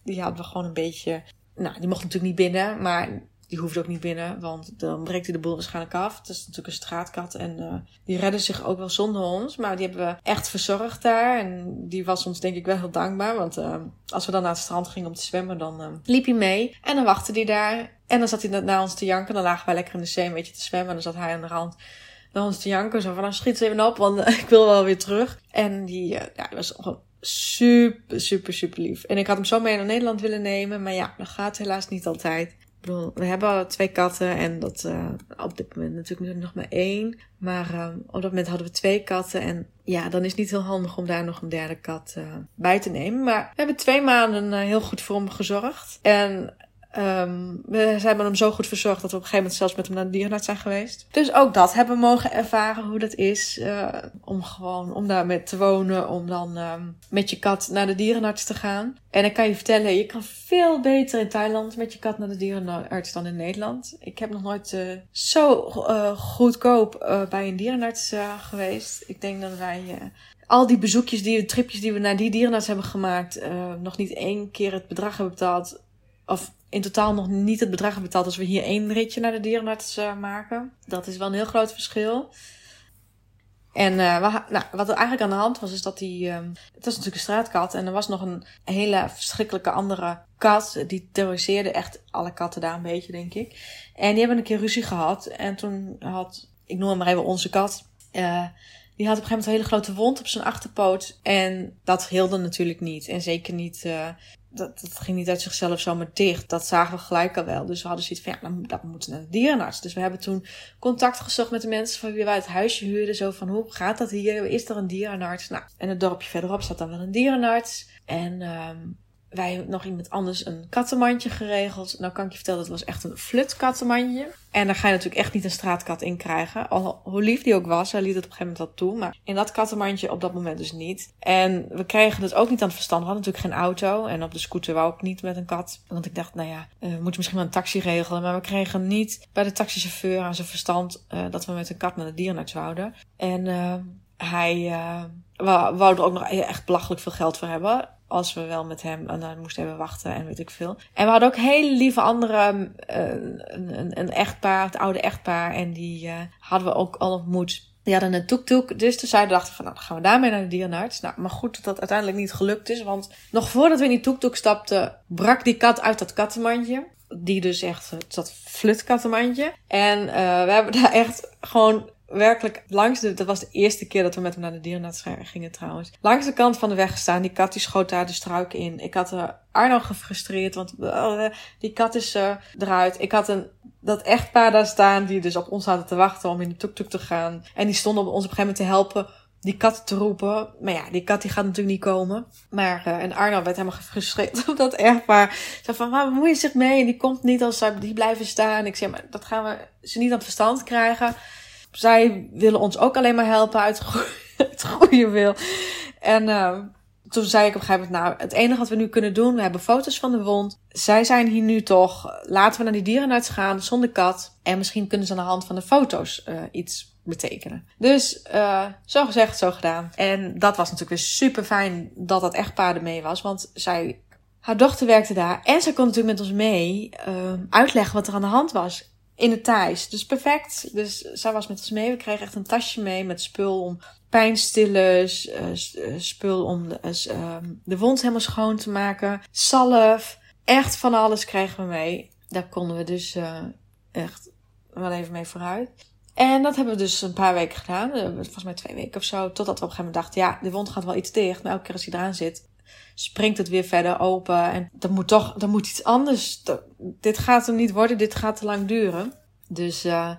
die hadden we gewoon een beetje, nou, die mocht natuurlijk niet binnen. Maar die hoeft ook niet binnen, want dan breekt hij de boel waarschijnlijk af. Het is natuurlijk een straatkat en uh, die redden zich ook wel zonder ons. Maar die hebben we echt verzorgd daar. En die was ons denk ik wel heel dankbaar. Want uh, als we dan naar het strand gingen om te zwemmen, dan uh, liep hij mee. En dan wachtte hij daar. En dan zat hij naar ons te janken. Dan lagen wij lekker in de zee een beetje te zwemmen. En dan zat hij aan de rand naar ons te janken. Zo van, nou schiet eens even op, want [LAUGHS] ik wil wel weer terug. En die, ja, was gewoon super, super, super lief. En ik had hem zo mee naar Nederland willen nemen. Maar ja, dat gaat helaas niet altijd bedoel, we hebben twee katten en dat uh, op dit moment natuurlijk nog maar één. Maar uh, op dat moment hadden we twee katten en ja, dan is het niet heel handig om daar nog een derde kat uh, bij te nemen. Maar we hebben twee maanden heel goed voor hem gezorgd. En Um, we zijn met hem zo goed verzorgd dat we op een gegeven moment zelfs met hem naar de dierenarts zijn geweest. Dus ook dat hebben we mogen ervaren hoe dat is. Uh, om gewoon, om daar met te wonen, om dan um, met je kat naar de dierenarts te gaan. En ik kan je vertellen, je kan veel beter in Thailand met je kat naar de dierenarts dan in Nederland. Ik heb nog nooit uh, zo uh, goedkoop bij een dierenarts geweest. Ik denk dat wij al die bezoekjes, die tripjes die we naar die dierenarts hebben gemaakt, nog niet één keer het bedrag hebben betaald. Of in totaal nog niet het bedrag betaald als we hier één ritje naar de dierenarts uh, maken. Dat is wel een heel groot verschil. En uh, nou, wat er eigenlijk aan de hand was, is dat die. Uh, het was natuurlijk een straatkat. En er was nog een hele verschrikkelijke andere kat. Die terroriseerde echt alle katten daar een beetje, denk ik. En die hebben een keer ruzie gehad. En toen had. Ik noem hem maar even onze kat. Die had op een gegeven moment een hele grote wond op zijn achterpoot. En dat heelde natuurlijk niet. En zeker niet dat, dat ging niet uit zichzelf zomaar dicht. Dat zagen we gelijk al wel. Dus we hadden zoiets van, ja, dan moeten naar de dierenarts. Dus we hebben toen contact gezocht met de mensen van wie wij het huisje huurden. Zo van, hoe gaat dat hier? Is er een dierenarts? Nou, en het dorpje verderop staat dan wel een dierenarts. En um, wij hebben nog iemand anders een kattenmandje geregeld. Nou kan ik je vertellen, dat was echt een flut kattenmandje. En daar ga je natuurlijk echt niet een straatkat in krijgen. Al hoe lief die ook was, hij liet het op een gegeven moment wel toe. Maar in dat kattenmandje op dat moment dus niet. En we kregen het ook niet aan het verstand. We hadden natuurlijk geen auto. En op de scooter wou ik niet met een kat. Want ik dacht, nou ja, uh, we moeten misschien wel een taxi regelen. Maar we kregen niet bij de taxichauffeur aan zijn verstand uh, dat we met een kat naar de dierenarts zouden. En uh, hij wou er ook nog echt belachelijk veel geld voor hebben als we wel met hem en dan moesten hebben wachten en weet ik veel. En we hadden ook hele lieve andere, uh, een, een, een, echtpaar, het oude echtpaar. En die uh, hadden we ook al ontmoet. Die hadden een toektoek. Dus toen zeiden dachten van, nou, gaan we daarmee naar de dierenarts. Nou, maar goed dat dat uiteindelijk niet gelukt is. Want nog voordat we in die toektoek stapten, brak die kat uit dat kattenmandje. Die dus echt, dat flutkattenmandje. En we hebben daar echt gewoon werkelijk langs de, dat was de eerste keer dat we met hem naar de dierenarts gingen trouwens. Langs de kant van de weg gestaan. Die kat die schoot daar de struik in. Ik had uh, Arno gefrustreerd, want uh, die kat is uh, eruit. Ik had een, dat echtpaar daar staan die dus op ons hadden te wachten om in de tuk-tuk te gaan. En die stonden om ons op een gegeven moment te helpen die kat te roepen. Maar ja, die kat die gaat natuurlijk niet komen. Maar, en Arno werd helemaal gefrustreerd [LAUGHS] op dat echtpaar. Zei van, waar bemoei je zich mee? En die komt niet als die blijven staan. Ik zeg, maar dat gaan we ze niet aan het verstand krijgen zij willen ons ook alleen maar helpen uit, het [LAUGHS] goede wil. En uh, toen zei ik op een gegeven moment, nou, het enige wat we nu kunnen doen, we hebben foto's van de wond. Zij zijn hier nu toch, laten we naar die dierenarts gaan zonder kat. En misschien kunnen ze aan de hand van de foto's uh, iets betekenen. Dus uh, zo gezegd, zo gedaan. En dat was natuurlijk weer super fijn dat dat echtpaar mee was. Want zij, haar dochter werkte daar. En zij kon natuurlijk met ons mee uitleggen wat er aan de hand was in het Thais. Dus perfect. Dus zij was met ons mee. We kregen echt een tasje mee met spul om pijnstillers, uh, spul om de, uh, de wond helemaal schoon te maken, zalf. Echt van alles kregen we mee. Daar konden we dus echt wel even mee vooruit. En dat hebben we dus een paar weken gedaan. Volgens mij twee weken of zo. Totdat we op een gegeven moment dachten, ja, de wond gaat wel iets dicht. Maar elke keer als hij eraan zit, springt het weer verder open. En er moet toch, er moet iets anders. dit gaat er niet worden, dit gaat te lang duren. Dus uh,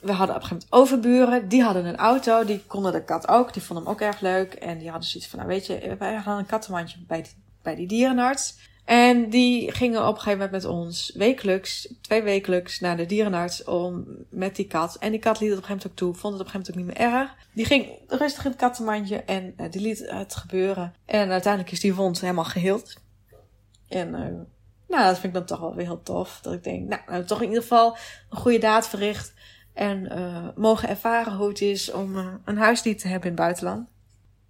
we hadden op een gegeven moment overburen. Die hadden een auto, die konden de kat ook. Die vonden hem ook erg leuk. En die hadden zoiets van, nou weet je, wij hadden een kattenmandje bij bij die dierenarts. En die gingen op een gegeven moment met ons wekelijks, twee wekelijks, naar de dierenarts om met die kat. En die kat liet het op een gegeven moment ook toe, vond het op een gegeven moment ook niet meer erg. Die ging rustig in het kattenmandje en uh, die liet het gebeuren. En uiteindelijk is die wond helemaal geheeld. En uh, nou, dat vind ik dan toch wel weer heel tof. Dat ik denk, nou, toch in ieder geval een goede daad verricht. En uh, mogen ervaren hoe het is om een huisdier te hebben in het buitenland.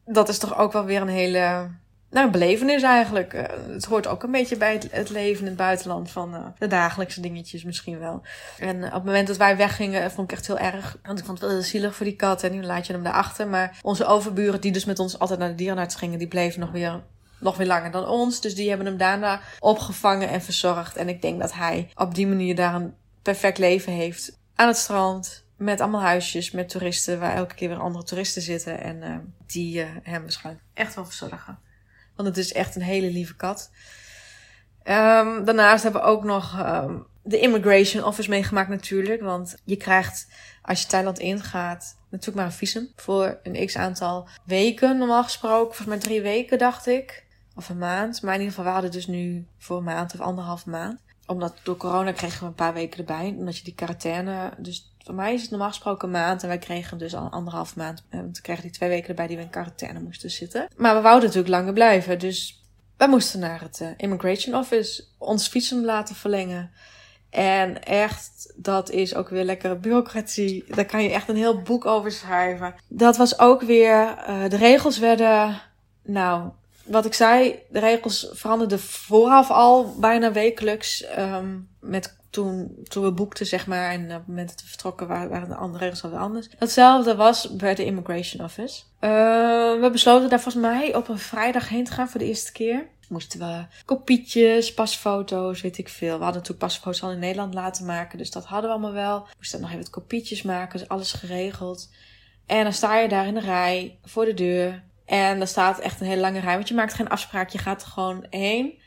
Dat is toch ook wel weer een hele nou, een belevenis eigenlijk. Uh, het hoort ook een beetje bij het, leven in het buitenland van uh, de dagelijkse dingetjes misschien wel. En uh, op het moment dat wij weggingen, vond ik echt heel erg. Want ik vond het wel zielig voor die kat en nu laat je hem daarachter. Maar onze overburen, die dus met ons altijd naar de dierenarts gingen, die bleven nog weer nog weer langer dan ons. Dus die hebben hem daarna opgevangen en verzorgd. En ik denk dat hij op die manier daar een perfect leven heeft. Aan het strand, met allemaal huisjes, met toeristen, waar elke keer weer andere toeristen zitten. En die uh, hem waarschijnlijk echt wel verzorgen. Want het is echt een hele lieve kat. Um, daarnaast hebben we ook nog um, de Immigration Office meegemaakt natuurlijk. Want je krijgt, als je Thailand ingaat, natuurlijk maar een visum. Voor een x aantal weken normaal gesproken. Volgens mij drie weken dacht ik. Of een maand. Maar in ieder geval, we hadden dus nu voor een maand of anderhalf maand. Omdat door corona kregen we een paar weken erbij. Omdat je die quarantaine... Dus voor mij is het normaal gesproken een maand. En wij kregen dus al anderhalf maand. En we kregen die twee weken erbij die we in quarantaine moesten zitten. Maar we wouden natuurlijk langer blijven. Dus wij moesten naar het uh, Immigration Office. Ons visum laten verlengen. En echt, dat is ook weer lekkere bureaucratie. Daar kan je echt een heel boek over schrijven. Dat was ook weer... Uh, de regels werden... Nou, wat ik zei, de regels veranderden vooraf al bijna wekelijks. Um, met toen, toen we boekten, zeg maar, en op het moment dat we vertrokken waren, de andere regels alweer anders. Hetzelfde was bij de Immigration Office. Uh, we besloten daar volgens mij op een vrijdag heen te gaan voor de eerste keer. Moesten we kopietjes, pasfoto's, weet ik veel. We hadden natuurlijk pasfoto's al in Nederland laten maken, dus dat hadden we allemaal wel. We moesten nog even wat kopietjes maken, dus alles geregeld. En dan sta je daar in de rij voor de deur. En dan staat echt een hele lange rij, want je maakt geen afspraak. Je gaat er gewoon heen.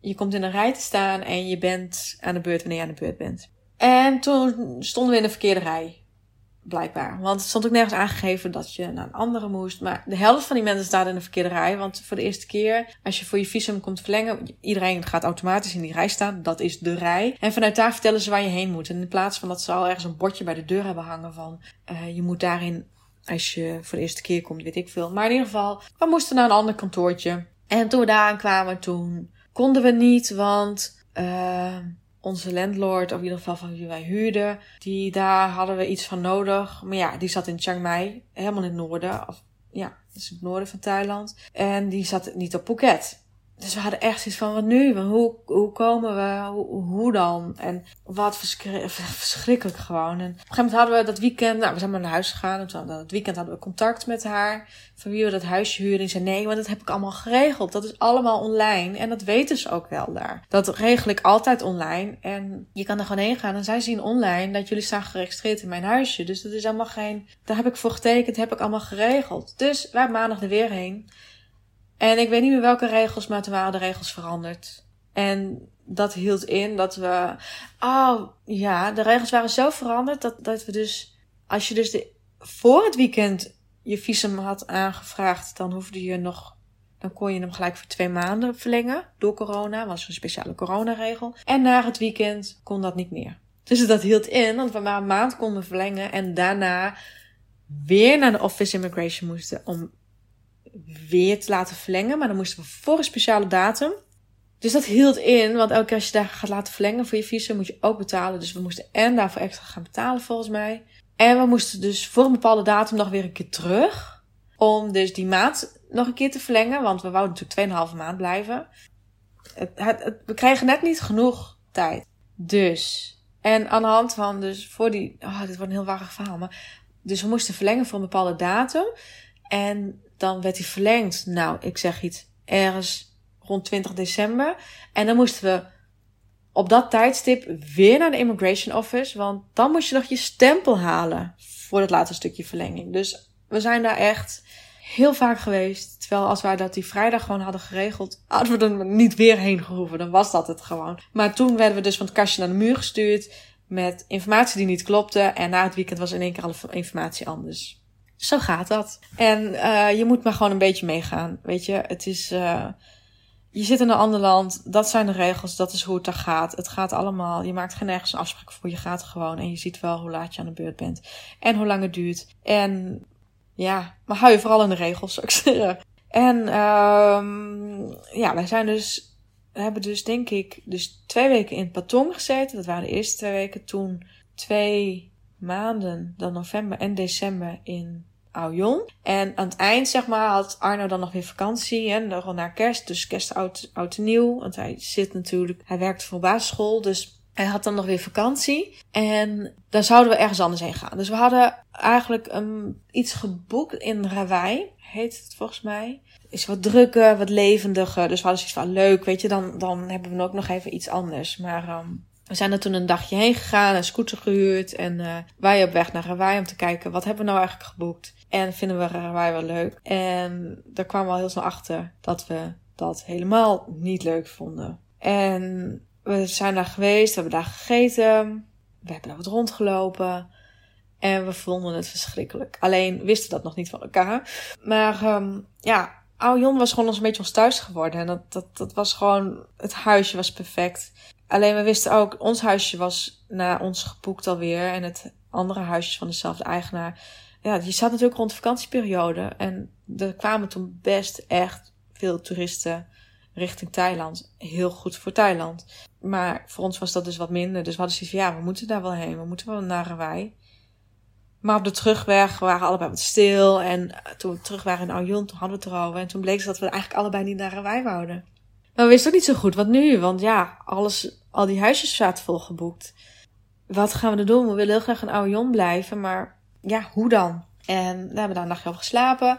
Je komt in een rij te staan en je bent aan de beurt wanneer je aan de beurt bent. En toen stonden we in de verkeerde rij. Blijkbaar. Want het stond ook nergens aangegeven dat je naar een andere moest. Maar de helft van die mensen staat in de verkeerde rij. Want voor de eerste keer, als je voor je visum komt verlengen, iedereen gaat automatisch in die rij staan. Dat is de rij. En vanuit daar vertellen ze waar je heen moet. En in plaats van dat ze al ergens een bordje bij de deur hebben hangen van, uh, je moet daarin als je voor de eerste keer komt, weet ik veel. Maar in ieder geval, we moesten naar een ander kantoortje. En toen we daar kwamen, toen konden we niet, want uh, onze landlord, of in ieder geval van wie wij huurden, die, daar hadden we iets van nodig. Maar ja, die zat in Chiang Mai, helemaal in het noorden. Of, ja, is in het noorden van Thailand. En die zat niet op Phuket. Dus we hadden echt iets van, wat nu? Hoe, hoe komen we? Hoe, dan? En wat verschrik, verschrikkelijk gewoon. En op een gegeven moment hadden we dat weekend, nou, we zijn maar naar huis gegaan. En dat weekend hadden we contact met haar. Van wie we dat huisje huurden. En zei, nee, want dat heb ik allemaal geregeld. Dat is allemaal online. En dat weten ze ook wel daar. Dat regel ik altijd online. En je kan er gewoon heen gaan. En zij zien online dat jullie staan geregistreerd in mijn huisje. Dus dat is allemaal geen, daar heb ik voor getekend, heb ik allemaal geregeld. Dus wij maandag er weer heen. En ik weet niet meer welke regels, maar toen waren de regels veranderd. En dat hield in dat we. Oh ja, de regels waren zo veranderd dat, dat we dus. Als je dus de, voor het weekend je visum had aangevraagd, dan hoefde je nog. Dan kon je hem gelijk voor twee maanden verlengen door corona. Was een speciale coronaregel. En na het weekend kon dat niet meer. Dus dat hield in dat we maar een maand konden verlengen. En daarna weer naar de Office Immigration moesten om weer te laten verlengen. Maar dan moesten we voor een speciale datum. Dus dat hield in, want elke keer als je daar gaat laten verlengen voor je visum, moet je ook betalen. Dus we moesten en daarvoor extra gaan betalen volgens mij. En we moesten dus voor een bepaalde datum nog weer een keer terug. Om dus die maand nog een keer te verlengen. Want we wouden natuurlijk 2,5 maand blijven. Het, het, we kregen net niet genoeg tijd. Dus. En aan de hand van dus voor die... Oh, dit wordt een heel warrig verhaal. Maar, dus we moesten verlengen voor een bepaalde datum. En dan werd hij verlengd. Nou, ik zeg iets, ergens rond 20 december. En dan moesten we op dat tijdstip weer naar de Immigration Office. Want dan moest je nog je stempel halen voor het laatste stukje verlenging. Dus we zijn daar echt heel vaak geweest. Terwijl als wij dat die vrijdag gewoon hadden geregeld, hadden we er niet weer heen gehoeven. Dan was dat het gewoon. Maar toen werden we dus van het kastje naar de muur gestuurd met informatie die niet klopte. En na het weekend was in één keer alle informatie anders. Zo gaat dat. En uh, je moet maar gewoon een beetje meegaan. Weet je, het is. Uh, je zit in een ander land, dat zijn de regels, dat is hoe het daar gaat. Het gaat allemaal, je maakt geen nergens een afspraak voor, je gaat gewoon en je ziet wel hoe laat je aan de beurt bent. En hoe lang het duurt. En ja, maar hou je vooral in de regels, zou ik [LAUGHS] zeggen. En um, ja, wij zijn dus we hebben dus denk ik dus twee weken in Patong gezeten. Dat waren de eerste twee weken. Toen twee maanden, dan november en december in Aoyon. En aan het eind, zeg maar, had Arno dan nog weer vakantie. En dan naar kerst. Dus kerst oud, oud nieuw. Want hij zit natuurlijk, hij werkt voor basisschool. Dus hij had dan nog weer vakantie. En dan zouden we ergens anders heen gaan. Dus we hadden eigenlijk um, iets geboekt in Rawai. Heet het volgens mij. Is wat drukker, wat levendiger. Dus we hadden zoiets van leuk, weet je. Dan, dan hebben we ook nog even iets anders. Maar um, we zijn er toen een dagje heen gegaan, een scooter gehuurd. En uh, wij op weg naar Hawaii om te kijken, wat hebben we nou eigenlijk geboekt? En vinden we Hawaii wel leuk? En daar kwamen we al heel snel achter dat we dat helemaal niet leuk vonden. En we zijn daar geweest, we hebben daar gegeten. We hebben daar wat rondgelopen. En we vonden het verschrikkelijk. Alleen wisten dat nog niet van elkaar. Maar um, ja, Jon was gewoon ons een beetje ons thuis geworden. En dat, dat, dat was gewoon, het huisje was perfect. Alleen we wisten ook, ons huisje was na ons geboekt alweer. En het andere huisje van dezelfde eigenaar. Ja, die zat natuurlijk rond de vakantieperiode. En er kwamen toen best echt veel toeristen richting Thailand. Heel goed voor Thailand. Maar voor ons was dat dus wat minder. Dus we hadden zoiets van, ja, we moeten daar wel heen. We moeten wel naar Hawaii. Maar op de terugweg waren allebei wat stil. En toen we terug waren in Aoyon, toen hadden we het erover. En toen bleek dat we eigenlijk allebei niet naar Hawaii wouden. Maar we wisten ook niet zo goed wat nu. Want ja, alles al die huisjes zaten volgeboekt. Wat gaan we er doen? We willen heel graag in Aoyon blijven, maar ja, hoe dan? En daar hebben we daar een nachtje over geslapen.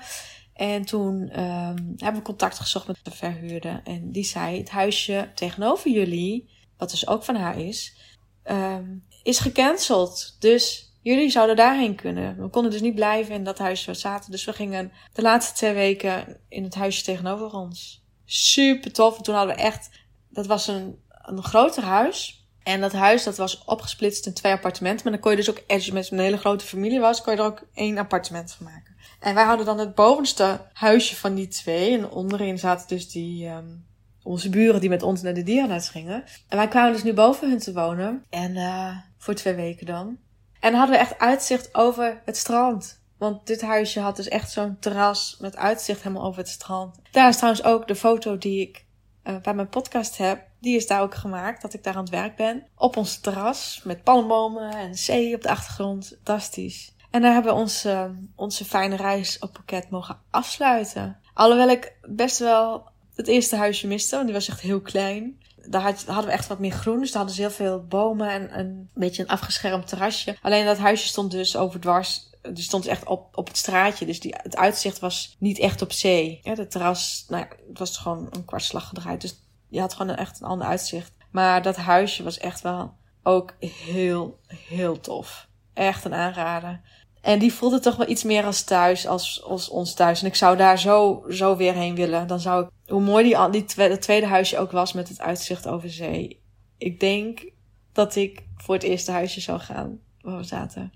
En toen um, hebben we contact gezocht met de verhuurder. En die zei: Het huisje tegenover jullie, wat dus ook van haar is, um, is gecanceld. Dus jullie zouden daarheen kunnen. We konden dus niet blijven in dat huisje waar we zaten. Dus we gingen de laatste twee weken in het huisje tegenover ons. Super tof. En toen hadden we echt. Dat was een een groter huis. En dat huis dat was opgesplitst in twee appartementen. Maar dan kon je dus ook, als je met een hele grote familie was, kon je er ook één appartement van maken. En wij hadden dan het bovenste huisje van die twee. En onderin zaten dus die, um, onze buren die met ons naar de dierenarts gingen. En wij kwamen dus nu boven hun te wonen. En uh, voor twee weken dan. En hadden we echt uitzicht over het strand. Want dit huisje had dus echt zo'n terras met uitzicht helemaal over het strand. Daar is trouwens ook de foto die ik uh, bij mijn podcast heb. Die is daar ook gemaakt, dat ik daar aan het werk ben. Op ons terras, met palmbomen en zee op de achtergrond. Fantastisch. En daar hebben we onze, onze fijne reis op Phuket mogen afsluiten. Alhoewel ik best wel het eerste huisje miste, want die was echt heel klein. Daar hadden we echt wat meer groen, dus daar hadden ze heel veel bomen en een beetje een afgeschermd terrasje. Alleen dat huisje stond dus overdwars die stond echt op, op het straatje. Dus die, het uitzicht was niet echt op zee. Ja, de terras, nou ja, het was gewoon een kwartslag gedraaid. Dus je had gewoon echt een ander uitzicht. Maar dat huisje was echt wel ook heel, heel tof. Echt een aanrader. En die voelde toch wel iets meer als thuis, als, als ons thuis. En ik zou daar zo, zo weer heen willen. Dan zou ik, hoe mooi die, die tweede, tweede huisje ook was met het uitzicht over zee. Ik denk dat ik voor het eerste huisje zou gaan waar we zaten.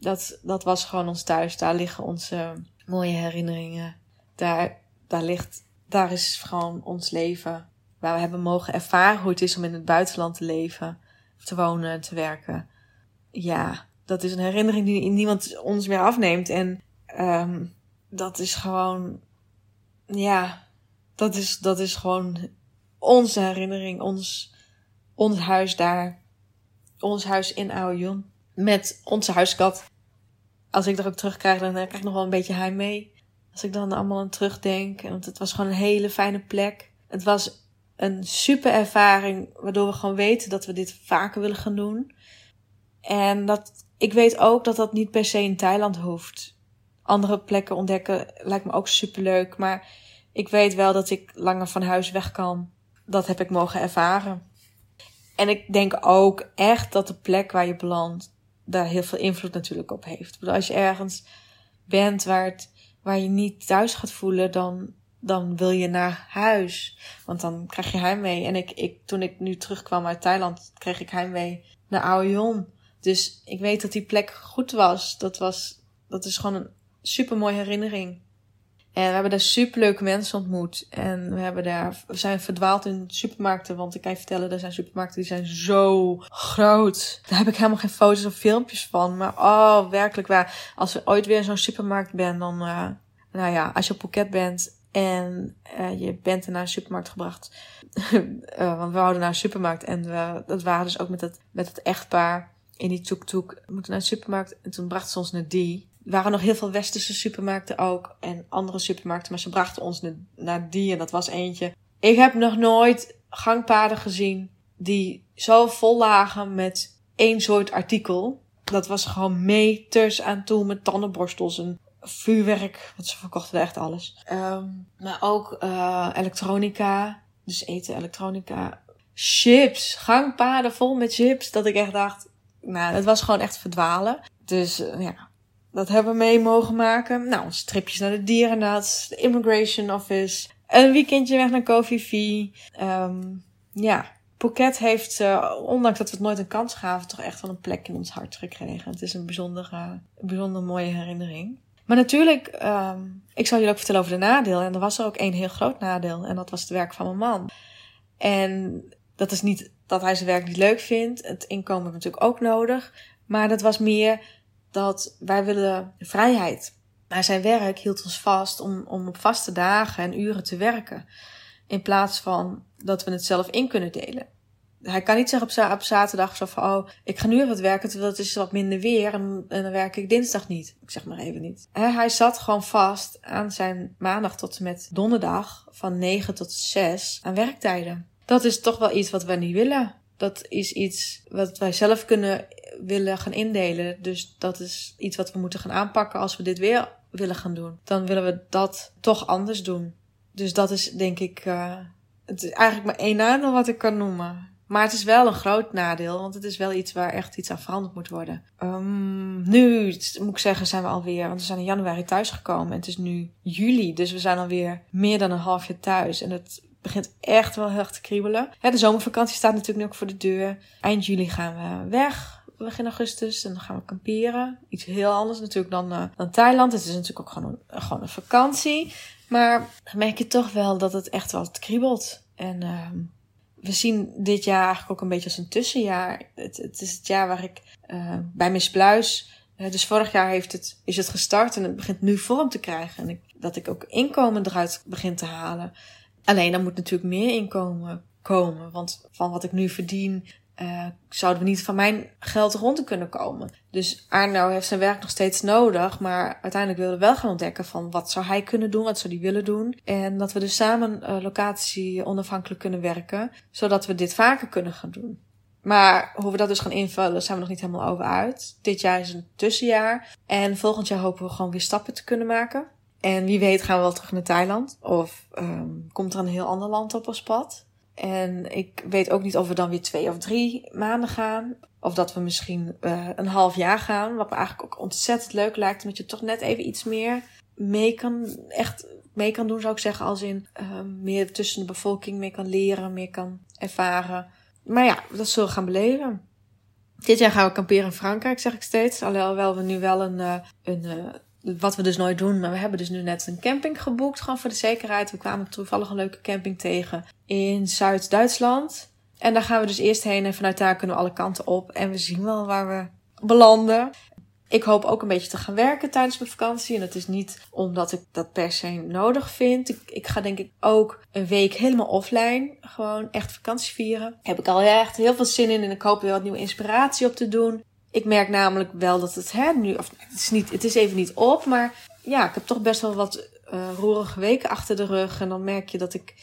Dat, dat was gewoon ons thuis. Daar liggen onze mooie herinneringen. Daar, daar ligt, daar is gewoon ons leven waar we hebben mogen ervaren hoe het is om in het buitenland te leven, te wonen en te werken. Ja, dat is een herinnering die niemand ons meer afneemt. En um, dat is gewoon, ja, dat is, dat is gewoon onze herinnering, ons, ons huis daar, ons huis in Aoyon. Met onze huiskat. Als ik er ook terugkrijg, dan krijg ik nog wel een beetje heimwee. Als ik dan allemaal aan terugdenk. Want het was gewoon een hele fijne plek. Het was een super ervaring, waardoor we gewoon weten dat we dit vaker willen gaan doen. En dat, ik weet ook dat dat niet per se in Thailand hoeft. Andere plekken ontdekken lijkt me ook super leuk, maar ik weet wel dat ik langer van huis weg kan. Dat heb ik mogen ervaren. En ik denk ook echt dat de plek waar je belandt, daar heel veel invloed natuurlijk op heeft. Als je ergens bent waar, het, waar je niet thuis gaat voelen, dan dan wil je naar huis. Want dan krijg je heimwee. En ik, ik, toen ik nu terugkwam uit Thailand, kreeg ik heimwee naar Aoyon. Dus ik weet dat die plek goed was. Dat was, dat is gewoon een super mooie herinnering. En we hebben daar super leuke mensen ontmoet. En we hebben daar, we zijn verdwaald in supermarkten. Want ik kan je vertellen, er zijn supermarkten die zijn zo groot. Daar heb ik helemaal geen foto's of filmpjes van. Maar oh, werkelijk waar. Als we ooit weer in zo'n supermarkt ben, dan, uh, nou ja, als je op Phuket bent En uh, je bent er naar een supermarkt gebracht. uh, [LAUGHS] want we wouden naar een supermarkt. En we, dat waren dus ook met het, met het echtpaar in die tuk-tuk. We moeten naar een supermarkt. En toen brachten ze ons naar die. Waren nog heel veel westerse supermarkten ook. En andere supermarkten. Maar ze brachten ons naar, die. En dat was eentje. Ik heb nog nooit gangpaden gezien die zo vol lagen met één soort artikel. Dat was gewoon meters aan toe met tandenborstels en vuurwerk. Want ze verkochten echt alles. Um, maar ook uh, elektronica. Dus eten, elektronica. Chips. Gangpaden vol met chips. Dat ik echt dacht, nou, het was gewoon echt verdwalen. Dus uh, ja, dat hebben we mee mogen maken. Nou, onze tripjes naar de dierenarts, de immigration office. Een weekendje weg naar Kofi V. Um, ja, Phuket heeft, uh, ondanks dat we het nooit een kans gaven, toch echt wel een plek in ons hart gekregen. Het is een bijzonder, uh, een bijzonder mooie herinnering. Maar natuurlijk, um, ik zal jullie ook vertellen over de nadeel. En er was er ook één heel groot nadeel. En dat was het werk van mijn man. En dat is niet dat hij zijn werk niet leuk vindt. Het inkomen natuurlijk ook nodig. Maar dat was meer dat wij willen vrijheid. Maar zijn werk hield ons vast om, om op vaste dagen en uren te werken. In plaats van dat we het zelf in kunnen delen. Hij kan niet zeggen op, zaterdag zo van, oh, ik ga nu even wat werken, terwijl het is wat minder weer en, dan werk ik dinsdag niet. Ik zeg maar even niet. hij zat gewoon vast aan zijn maandag tot en met donderdag van 9 tot 6 aan werktijden. Dat is toch wel iets wat wij niet willen. Dat is iets wat wij zelf kunnen willen gaan indelen. Dus dat is iets wat we moeten gaan aanpakken als we dit weer willen gaan doen. Dan willen we dat toch anders doen. Dus dat is denk ik, uh, het is eigenlijk maar één nadeel wat ik kan noemen. Maar het is wel een groot nadeel, want het is wel iets waar echt iets aan veranderd moet worden. Um, nu, moet ik zeggen, zijn we alweer, want we zijn in januari thuisgekomen en het is nu juli. Dus we zijn alweer meer dan een half jaar thuis. En het begint echt wel heel erg te kriebelen. de zomervakantie staat natuurlijk nu ook voor de deur. Eind juli gaan we weg begin augustus. En dan gaan we kamperen. Iets heel anders natuurlijk dan, uh, dan Thailand. Het is natuurlijk ook gewoon een, gewoon een vakantie. Maar dan merk je toch wel dat het echt wel kriebelt. En uh, we zien dit jaar eigenlijk ook een beetje als een tussenjaar. Het, het is het jaar waar ik uh, bij Miss Bluis... Uh, dus vorig jaar heeft het, is het gestart en het begint nu vorm te krijgen. En ik, dat ik ook inkomen eruit begin te halen. Alleen dan moet natuurlijk meer inkomen komen. Want van wat ik nu verdien, uh, zouden we niet van mijn geld rond te kunnen komen. Dus Arno heeft zijn werk nog steeds nodig, maar uiteindelijk willen we wel gaan ontdekken van wat zou hij kunnen doen, wat zou hij willen doen. En dat we dus samen uh, locatie onafhankelijk kunnen werken, zodat we dit vaker kunnen gaan doen. Maar hoe we dat dus gaan invullen, zijn we nog niet helemaal over uit. Dit jaar is een tussenjaar. En volgend jaar hopen we gewoon weer stappen te kunnen maken. En wie weet gaan we wel terug naar Thailand. Of um, komt er een heel ander land op ons pad. En ik weet ook niet of we dan weer twee of drie maanden gaan. Of dat we misschien uh, een half jaar gaan. Wat me eigenlijk ook ontzettend leuk lijkt. Omdat je toch net even iets meer mee kan, echt mee kan doen, zou ik zeggen. Als in uh, meer tussen de bevolking mee kan leren, meer kan ervaren. Maar ja, dat zullen we gaan beleven. Dit jaar gaan we kamperen in Frankrijk, zeg ik steeds. Alhoewel we nu wel een, uh, een wat we dus nooit doen, maar we hebben dus nu net een camping geboekt, gewoon voor de zekerheid. We kwamen toevallig een leuke camping tegen in Zuid-Duitsland. En daar gaan we dus eerst heen en vanuit daar kunnen we alle kanten op. En we zien wel waar we belanden. Ik hoop ook een beetje te gaan werken tijdens mijn vakantie. En dat is niet omdat ik dat per se nodig vind. Ik, ik ga denk ik ook een week helemaal offline. Gewoon echt vakantie vieren. Heb ik al echt heel veel zin in. En ik hoop weer wat nieuwe inspiratie op te doen. Ik merk namelijk wel dat het hè, nu, of het is, niet, het is even niet op, maar ja, ik heb toch best wel wat uh, roerige weken achter de rug. En dan merk je dat ik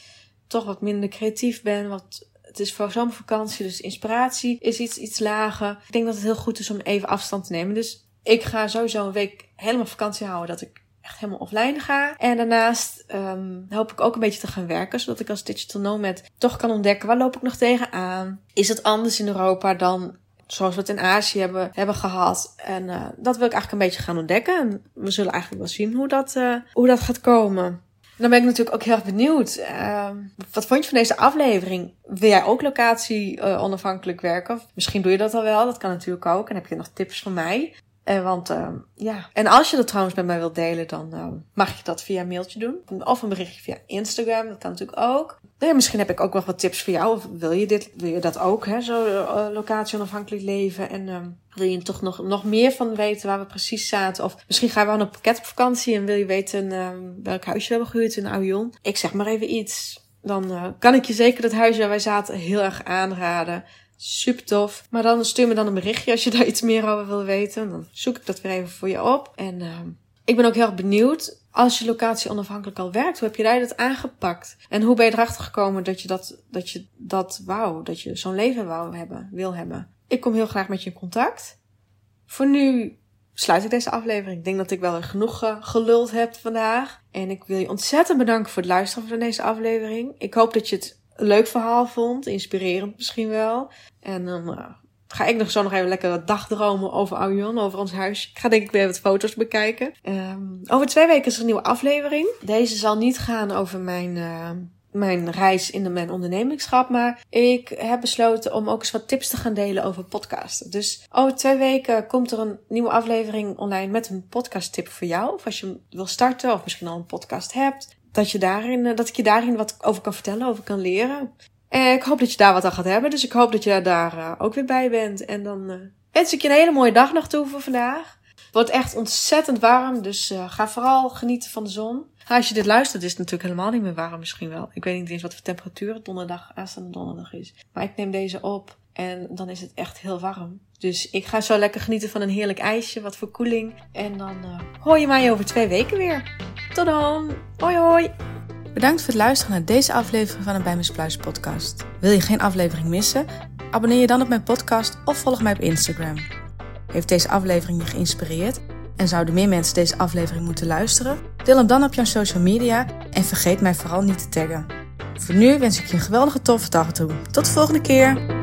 toch wat minder creatief ben. Wat, het is voor zomervakantie, dus inspiratie is iets, iets lager. Ik denk dat het heel goed is om even afstand te nemen. Dus ik ga sowieso een week helemaal vakantie houden. Dat ik echt helemaal offline ga. En daarnaast um, hoop ik ook een beetje te gaan werken. Zodat ik als digital nomad toch kan ontdekken waar loop ik nog tegenaan. Is het anders in Europa dan zoals we het in Azië hebben, hebben gehad. En uh, dat wil ik eigenlijk een beetje gaan ontdekken. En we zullen eigenlijk wel zien hoe dat, uh, hoe dat gaat komen. dan ben ik natuurlijk ook heel erg benieuwd. Uh, wat vond je van deze aflevering? Wil jij ook locatie uh, onafhankelijk werken? Misschien doe je dat al wel. Dat kan natuurlijk ook. En heb je nog tips voor mij? Uh, want uh, ja, en als je dat trouwens met mij wilt delen, dan uh, mag je dat via een mailtje doen. Of een berichtje via Instagram, dat kan natuurlijk ook. Misschien heb ik ook nog wat tips voor jou. Of wil je, dit, wil je dat ook, hè? zo uh, locatie onafhankelijk leven? En uh, wil je toch nog, nog meer van weten waar we precies zaten? Of misschien gaan we wel een pakket op vakantie en wil je weten uh, welk huisje we hebben gehuurd in Avion? Ik zeg maar even iets. Dan uh, kan ik je zeker dat huisje waar wij zaten heel erg aanraden. Super tof. Maar dan stuur me dan een berichtje als je daar iets meer over wil weten. Dan zoek ik dat weer even voor je op. En uh, ik ben ook heel benieuwd. Als je locatie onafhankelijk al werkt, hoe heb je daar dat aangepakt? En hoe ben je erachter gekomen dat je dat, dat je dat wou, dat je zo'n leven wou hebben, wil hebben? Ik kom heel graag met je in contact. Voor nu sluit ik deze aflevering. Ik denk dat ik wel genoeg uh, geluld heb vandaag. En ik wil je ontzettend bedanken voor het luisteren van deze aflevering. Ik hoop dat je het een leuk verhaal vond. Inspirerend misschien wel. En dan uh, ga ik nog zo nog even lekker wat dagdromen over Avion, over ons huis. Ik ga denk ik weer wat foto's bekijken. Um, over twee weken is er een nieuwe aflevering. Deze zal niet gaan over mijn... Uh, mijn reis in de mijn ondernemingschap. Maar ik heb besloten om ook eens wat tips te gaan delen over podcasten. Dus over twee weken komt er een nieuwe aflevering online met een podcast tip voor jou. Of als je wil starten of misschien al een podcast hebt. Dat, je daarin, dat ik je daarin wat over kan vertellen, over kan leren. En ik hoop dat je daar wat aan gaat hebben. Dus ik hoop dat je daar uh, ook weer bij bent. En dan uh, wens ik je een hele mooie dag nog toe voor vandaag. Het wordt echt ontzettend warm. Dus ga vooral genieten van de zon. Als je dit luistert, is het natuurlijk helemaal niet meer warm misschien wel. Ik weet niet eens wat voor temperatuur het donderdag, aanstaande donderdag is. Maar ik neem deze op en dan is het echt heel warm. Dus ik ga zo lekker genieten van een heerlijk ijsje, wat verkoeling. En dan hoor je mij over twee weken weer. Tot dan. Hoi hoi. Bedankt voor het luisteren naar deze aflevering van de Bij Pluis podcast. Wil je geen aflevering missen? Abonneer je dan op mijn podcast of volg mij op Instagram. Heeft deze aflevering je geïnspireerd? En zouden meer mensen deze aflevering moeten luisteren? Deel hem dan op jouw social media en vergeet mij vooral niet te taggen. Voor nu wens ik je een geweldige toffe dag toe. Tot de volgende keer!